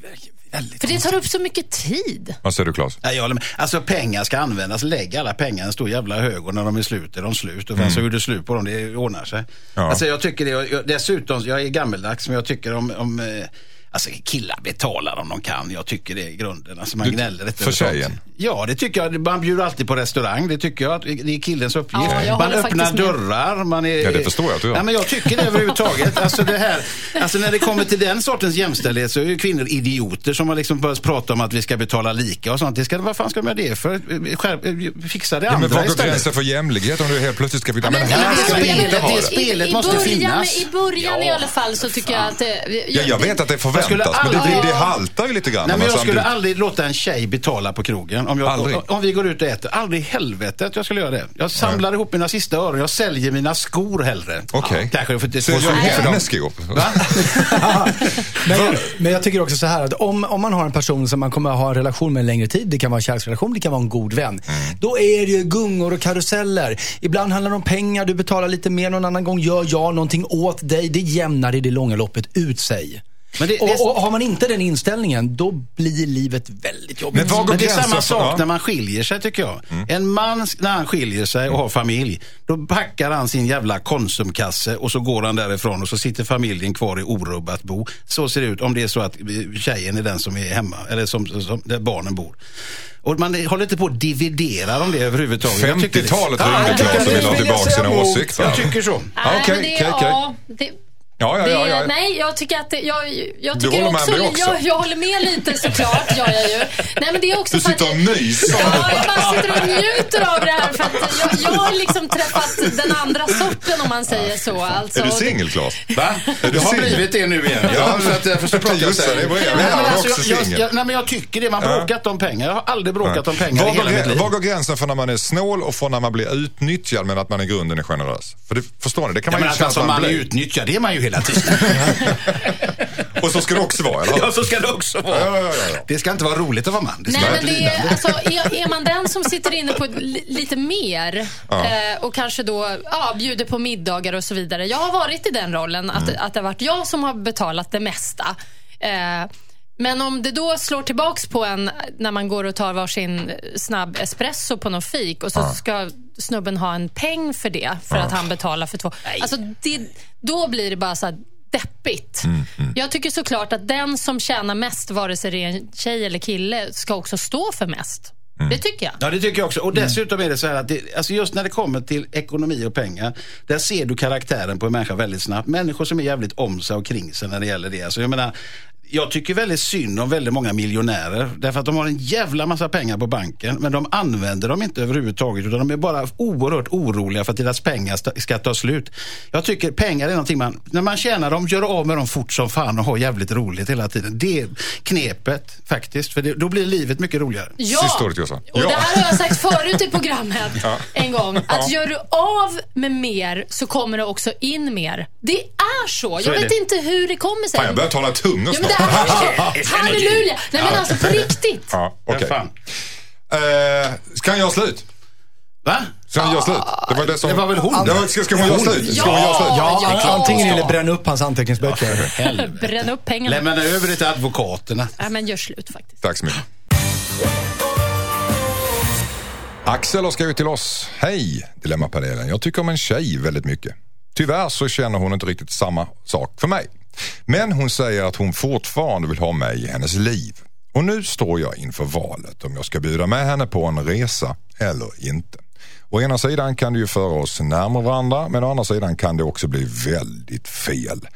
väldigt För det tar upp så mycket tid. Vad säger du Claes? Ja, jag håller med. Alltså pengar ska användas. Lägg alla pengar i en stor jävla hög och när de är slut är de slut. Och vem som gjorde slut på dem, det ordnar sig. Ja. Alltså jag tycker det. Jag, dessutom, jag är gammeldags men jag tycker om, om eh, Alltså killar betalar om de kan. Jag tycker det är grunden. Alltså man Du- gnäller inte för tjejen? Ja, det tycker jag. Man bjuder alltid på restaurang. Det tycker jag att det är killens uppgift. Ja, man öppnar dörrar. Man är, Ja, det förstår jag att du gör. Ja, men jag tycker det överhuvudtaget. *laughs* Alltså, det här, alltså när det kommer till den sortens jämställdhet så är ju kvinnor idioter som har liksom börjat prata om att vi ska betala lika och sånt. Det ska, vad fan ska de med det för? Fixa det Ja, men andra var går gränsen för jämlikhet om du helt plötsligt ska flytta? Men i här ska vi inte ha det det. spelet I, måste i början, finnas. I början i Ja, alla fall så tycker jag att... eh, Ja, jag vet att det skulle förväntas, men det, aldrig- det, det haltar ju lite grann. Nej, men jag skulle samtidigt- aldrig låta en tjej betala på krogen. Om, jag, Aldrig. om, om vi går ut och äter. Aldrig i helvete att jag skulle göra det. Jag samlar ihop mina sista öron. Jag säljer mina skor hellre. Okej. Ja, kanske får jag dem. hennes skor? *laughs* Men jag, men jag tycker också så här att om, om man har en person som man kommer att ha en relation med en längre tid, det kan vara en kärleksrelation, det kan vara en god vän. Då är det ju gungor och karuseller. Ibland handlar det om pengar, du betalar lite mer, någon annan gång gör jag någonting åt dig. Det jämnar i det långa loppet ut sig. Men det- det- och, och har man inte den inställningen, då blir livet väldigt jobbigt. Men var Men det är samma sak ja. när man skiljer sig tycker jag. En man, när han skiljer sig och har familj, då packar han sin jävla konsumkasse och så går han därifrån och så sitter familjen kvar i orubbat bo. Så ser det ut om det är så att tjejen är den som är hemma, eller som, som, där barnen bor. Och man håller inte på att dividera om det överhuvudtaget. Jag tycker det- 50-talet Ja, ringde jag Claes och tycker ville ha det- tillbaka sina åsikter. Jag tycker så. Nej, okej, men det, okej, okej. ja, det, Ja, ja, det, ja, ja. Nej, jag tycker att det, jag, jag Du tycker håller med också, mig också? Jag, jag håller med lite såklart, gör jag ju. Nej, men det är också Du sitter och jag- myser. Ja, jag bara sitter och njuter av det här för att jag, jag har liksom träffat den andra sorten om man säger så. Alltså, Är du singel Claes? Va? Är du Jag har singel? blivit det nu igen. Ja, så att därför så pratar jag Just så det, här. det jag. Nej, Jag men är alltså, också jag, singel. jag, nej, men jag tycker det. Man har Ja. bråkat om pengar. Jag har aldrig bråkat om pengar Var i hela mitt går, liv. var går gränsen för när man är snål och för när man blir utnyttjad men att man i grunden är generös? För det, förstår ni, det kan Ja, man men ju känna alltså, att man man blir. utnyttjad, det är man ju hela tiden. *laughs* Och så ska det också vara, eller? ja, så ska det också vara. Ja, ja, ja, ja. Det ska inte vara roligt att vara man. Det ska Nej, vara men det är, alltså, är, är man den som sitter inne på li, lite mer eh, och kanske då ja, bjuder på middagar och så vidare. Jag har varit i den rollen, att, att det har varit jag som har betalat det mesta. Eh, men om det då slår tillbaks på en när man går och tar varsin snabb espresso på någon fik och så ska snubben ha en peng för det, för att han betalar för två. Alltså, det, då blir det bara så här deppigt. Jag tycker såklart att den som tjänar mest, vare sig det är en tjej eller kille, ska också stå för mest. Det tycker jag. Ja, det tycker jag också. Och dessutom är det så här att det, alltså just när det kommer till ekonomi och pengar, där ser du karaktären på en människa väldigt snabbt. Människor som är jävligt om sig och kring sig när det gäller det. Alltså, jag menar, jag tycker väldigt synd om väldigt många miljonärer. Därför att de har en jävla massa pengar på banken. Men de använder dem inte överhuvudtaget. Utan de är bara oerhört oroliga för att deras pengar ska ta slut. Jag tycker pengar är någonting man, när man tjänar dem, gör av med dem fort som fan och har jävligt roligt hela tiden. Det är knepet faktiskt. För det, då blir livet mycket roligare. Ja, Sista ordet, Jossan. och Ja. det här har jag sagt förut i programmet en gång. Att gör du av med mer så kommer det också in mer. Det är så. Så Jag är vet det. inte hur det kommer sig. Fan, jag börjar tala Ja, men snart. Halleluja! Nej men alltså på riktigt. Ja, okej. Ja. Eh, ska han göra slut? Va? Ska han göra slut? Det var det som... Det var väl hon? Det var, ska, ska hon göra slut? Ska hon göra slut? Ja, Ja, antingen ja. eller bränna upp hans anteckningsböcker. *laughs* Bränn upp pengarna. Lämna över det till advokaterna. Nej men gör slut faktiskt. Tack så mycket. Axel har skrivit till oss. Hej Dilemmapanelen. Jag tycker om en tjej väldigt mycket. Tyvärr så känner hon inte riktigt samma sak för mig. Men hon säger att hon fortfarande vill ha mig i hennes liv. Och nu står jag inför valet om jag ska bjuda med henne på en resa eller inte. Å ena sidan kan det ju föra oss närmare varandra men å andra sidan kan det också bli väldigt fel.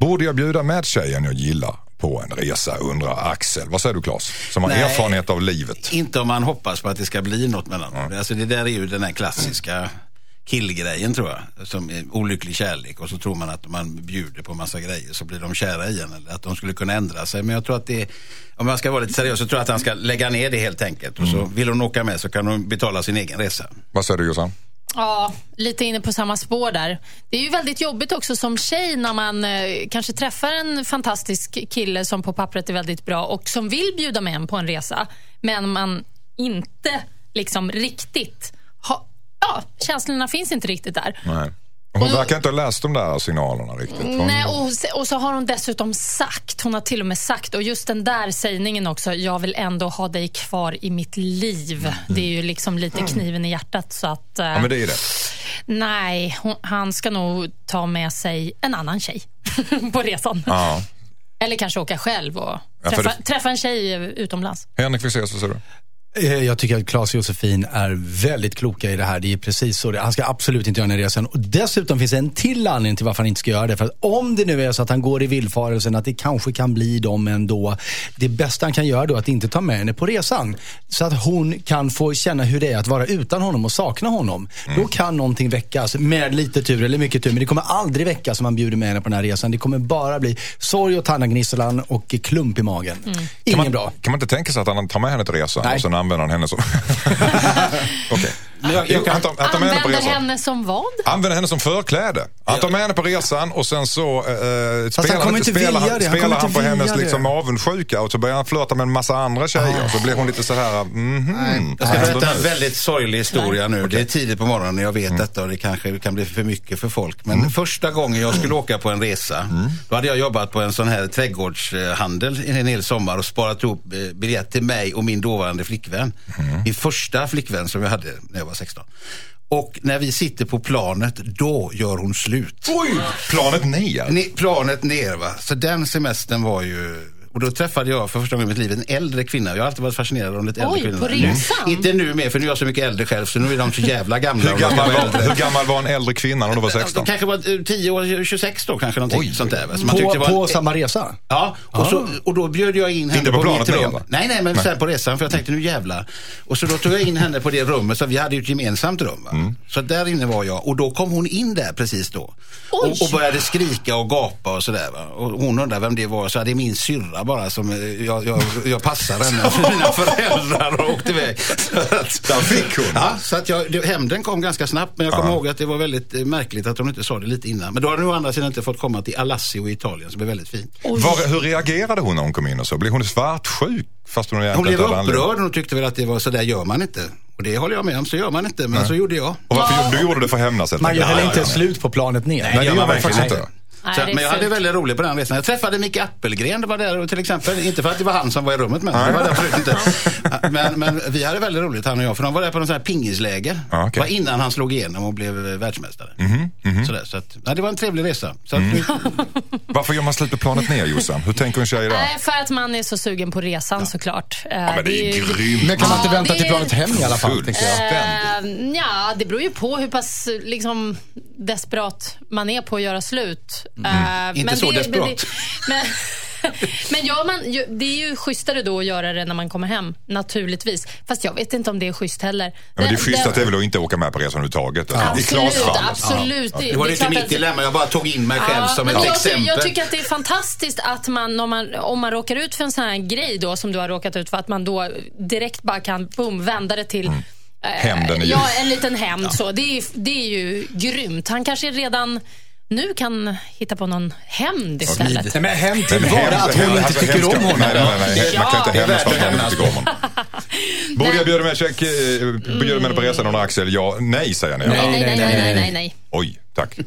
Borde jag bjuda med tjejen jag gillar på en resa undrar Axel. Vad säger du Claes? Som har Nej. erfarenhet av livet. Inte om man hoppas på att det ska bli något mellan dem. Alltså det där är ju den här klassiska killgrejen tror jag. Som är olycklig kärlek och så tror man att om man bjuder på massa grejer så blir de kära igen. Eller att de skulle kunna ändra sig. Men jag tror att det om man ska vara lite seriös så tror jag att han ska lägga ner det helt enkelt. Och så vill hon åka med så kan hon betala sin egen resa. Vad säger du Jossan? Ja, lite inne på samma spår där. Det är ju väldigt jobbigt också som tjej när man eh, kanske träffar en fantastisk kille som på pappret är väldigt bra och som vill bjuda med en på en resa. Men man inte liksom riktigt Ja, känslorna finns inte riktigt där. Nej. Hon verkar inte ha läst de där signalerna riktigt. Hon, Nej, och, och så har hon dessutom sagt, hon har till och med sagt, och just den där sägningen också, jag vill ändå ha dig kvar i mitt liv. Det är ju liksom lite kniven i hjärtat. Så att, eh, Ja men det är det. Nej, hon, han ska nog ta med sig en annan tjej *laughs* på resan. Ja. Eller kanske åka själv och Ja, träffa, det- träffa en tjej utomlands. Henrik Fexeus, vad säger du? Eh, Jag tycker att Claes och Josefin är väldigt kloka i det här. Det är precis så. Han ska absolut inte göra den här resan. Och dessutom finns det en till anledning till varför han inte ska göra det. För att om det nu är så att han går i villfarelsen att det kanske kan bli dem ändå. Det bästa han kan göra då är att inte ta med henne på resan. Så att hon kan få känna hur det är att vara utan honom och sakna honom. Då kan någonting väckas med lite tur eller mycket tur. Men det kommer aldrig väckas om man bjuder med henne på den här resan. Det kommer bara bli sorg och tannagnisslan och klump i magen. Ingen Kan man, bra. kan man inte tänka sig att han tar med henne till resan använder han henne som... *laughs* Okej jag- kan- Han han Använder henne som vad? Använder henne som förkläde. Han tar med henne på resan och sen så eh, spelar, kommer inte spelar, han, det. Han spelar han inte på hennes liksom, avundsjuka och så börjar han flörta med en massa andra tjejer. Så blir hon lite så här, mhm. Jag ska berätta en väldigt sorglig historia nu. Det är tidigt på morgonen och jag vet detta och det kanske kan bli för mycket för folk. Men första gången jag skulle åka på en resa, då hade jag jobbat på en sån här trädgårdshandel en hel sommar och sparat ihop eh, biljett till mig och min dåvarande flickvän. Min första flickvän som jag hade när jag var 16. Och när vi sitter på planet, då gör hon slut. Oj, planet ner. Ne- planet ner va. Så den semestern var ju och då träffade jag för första gången i mitt liv en äldre kvinna. Jag har alltid varit fascinerad av lite äldre Oj, kvinnor. på resan? Inte nu mer, för nu är jag så mycket äldre själv så nu är de så jävla gamla. Hur gammal, vara var, hur gammal var en äldre kvinna när du var 16? De kanske var eh, 10 år, 26 då kanske någonting Oj. sånt där. Så man På, det var på en- samma resa? Ja, och, så, och då bjöd jag in henne Inte på på, planet rum. Nej, nej, men sen på resan för jag tänkte nu jävlar. Och så då tog jag in henne på det rummet, så vi hade ju ett gemensamt rum. Mm. Så där inne var jag och då kom hon in där precis då. Och, och började skrika och gapa och sådär. Och hon undrade vem det var, så det är min syrra bara som eh, jag, jag, jag passar henne *laughs* för mina föräldrar och åkte iväg. Så att- Där fick hon. Ja, så att jag, det, hämnden kom ganska snabbt men jag kommer ihåg att det var väldigt eh, märkligt att hon inte sa det lite innan. Men då hade hon å andra sidan inte fått komma till Alassio i Italien som är väldigt fint. Var, hur reagerade hon när hon kom in och så? Blev hon svartsjuk? Fast hon Hon blev inte upprörd och tyckte väl att det var så där gör man inte. Och det håller jag med om, så gör man inte. Men så gjorde jag. Och varför du gjorde det för att hämnas Man gör enkelt? väl Ja, inte ja, ja. slut på planet ner? Nej, det gör man faktiskt inte. Nej, Så, men jag hade väldigt roligt på den resan. Jag träffade Micke Appelgren, det var där till exempel. Inte för att det var han som var i rummet med det var det absolut inte. *laughs* Men, men vi hade väldigt roligt han och jag, för de var där på någon sån här pingisläger. Ja, okej. Det var innan han slog igenom och blev eh, världsmästare. Mhm, Sådär, så att, ja, det var en trevlig resa. Så att, *laughs* Varför gör man slut på planet ner Jossan? Hur tänker en tjej där? Nej, för att man är så sugen på resan såklart. Eh, Ja, men det är grymt. Men kan man inte Ja, vänta till planet hem i alla fall? Tänker jag. Eh, ja, det beror ju på hur pass liksom, desperat man är på att göra slut. Eh, Inte men så det- desperat. Men, det, men, *laughs* men gör man, det är ju schysstare då att göra det när man kommer hem, naturligtvis. Fast jag vet inte om det är schysst heller. Ja, men det är schysst att det är väl att inte åka med på resan överhuvudtaget. Alltså, Klas Absolut, fall. absolut. det var lite mitt att- dilemma, jag bara tog in mig själv som ett jag, exempel. jag tycker att det är fantastiskt att man om, man, om man råkar ut för en sån här grej då, som du har råkat ut för, att man då direkt bara kan boom, vända det till eh, Hämnden är ju- Ja, en liten hämnd. Så. Det, är, det är ju grymt. Han kanske redan nu kan hitta på någon hämnd istället. Nej, men hem till bara att hon inte tycker om honom. Nej, nej, nej. Man kan inte hämnas för att man inte tycker om honom. *laughs* Borde jag bjuda med, check, eh, bjuda med på resan under Axel? Ja, nej säger ni. Nej, nej, nej, nej, nej, nej. Oj, tack.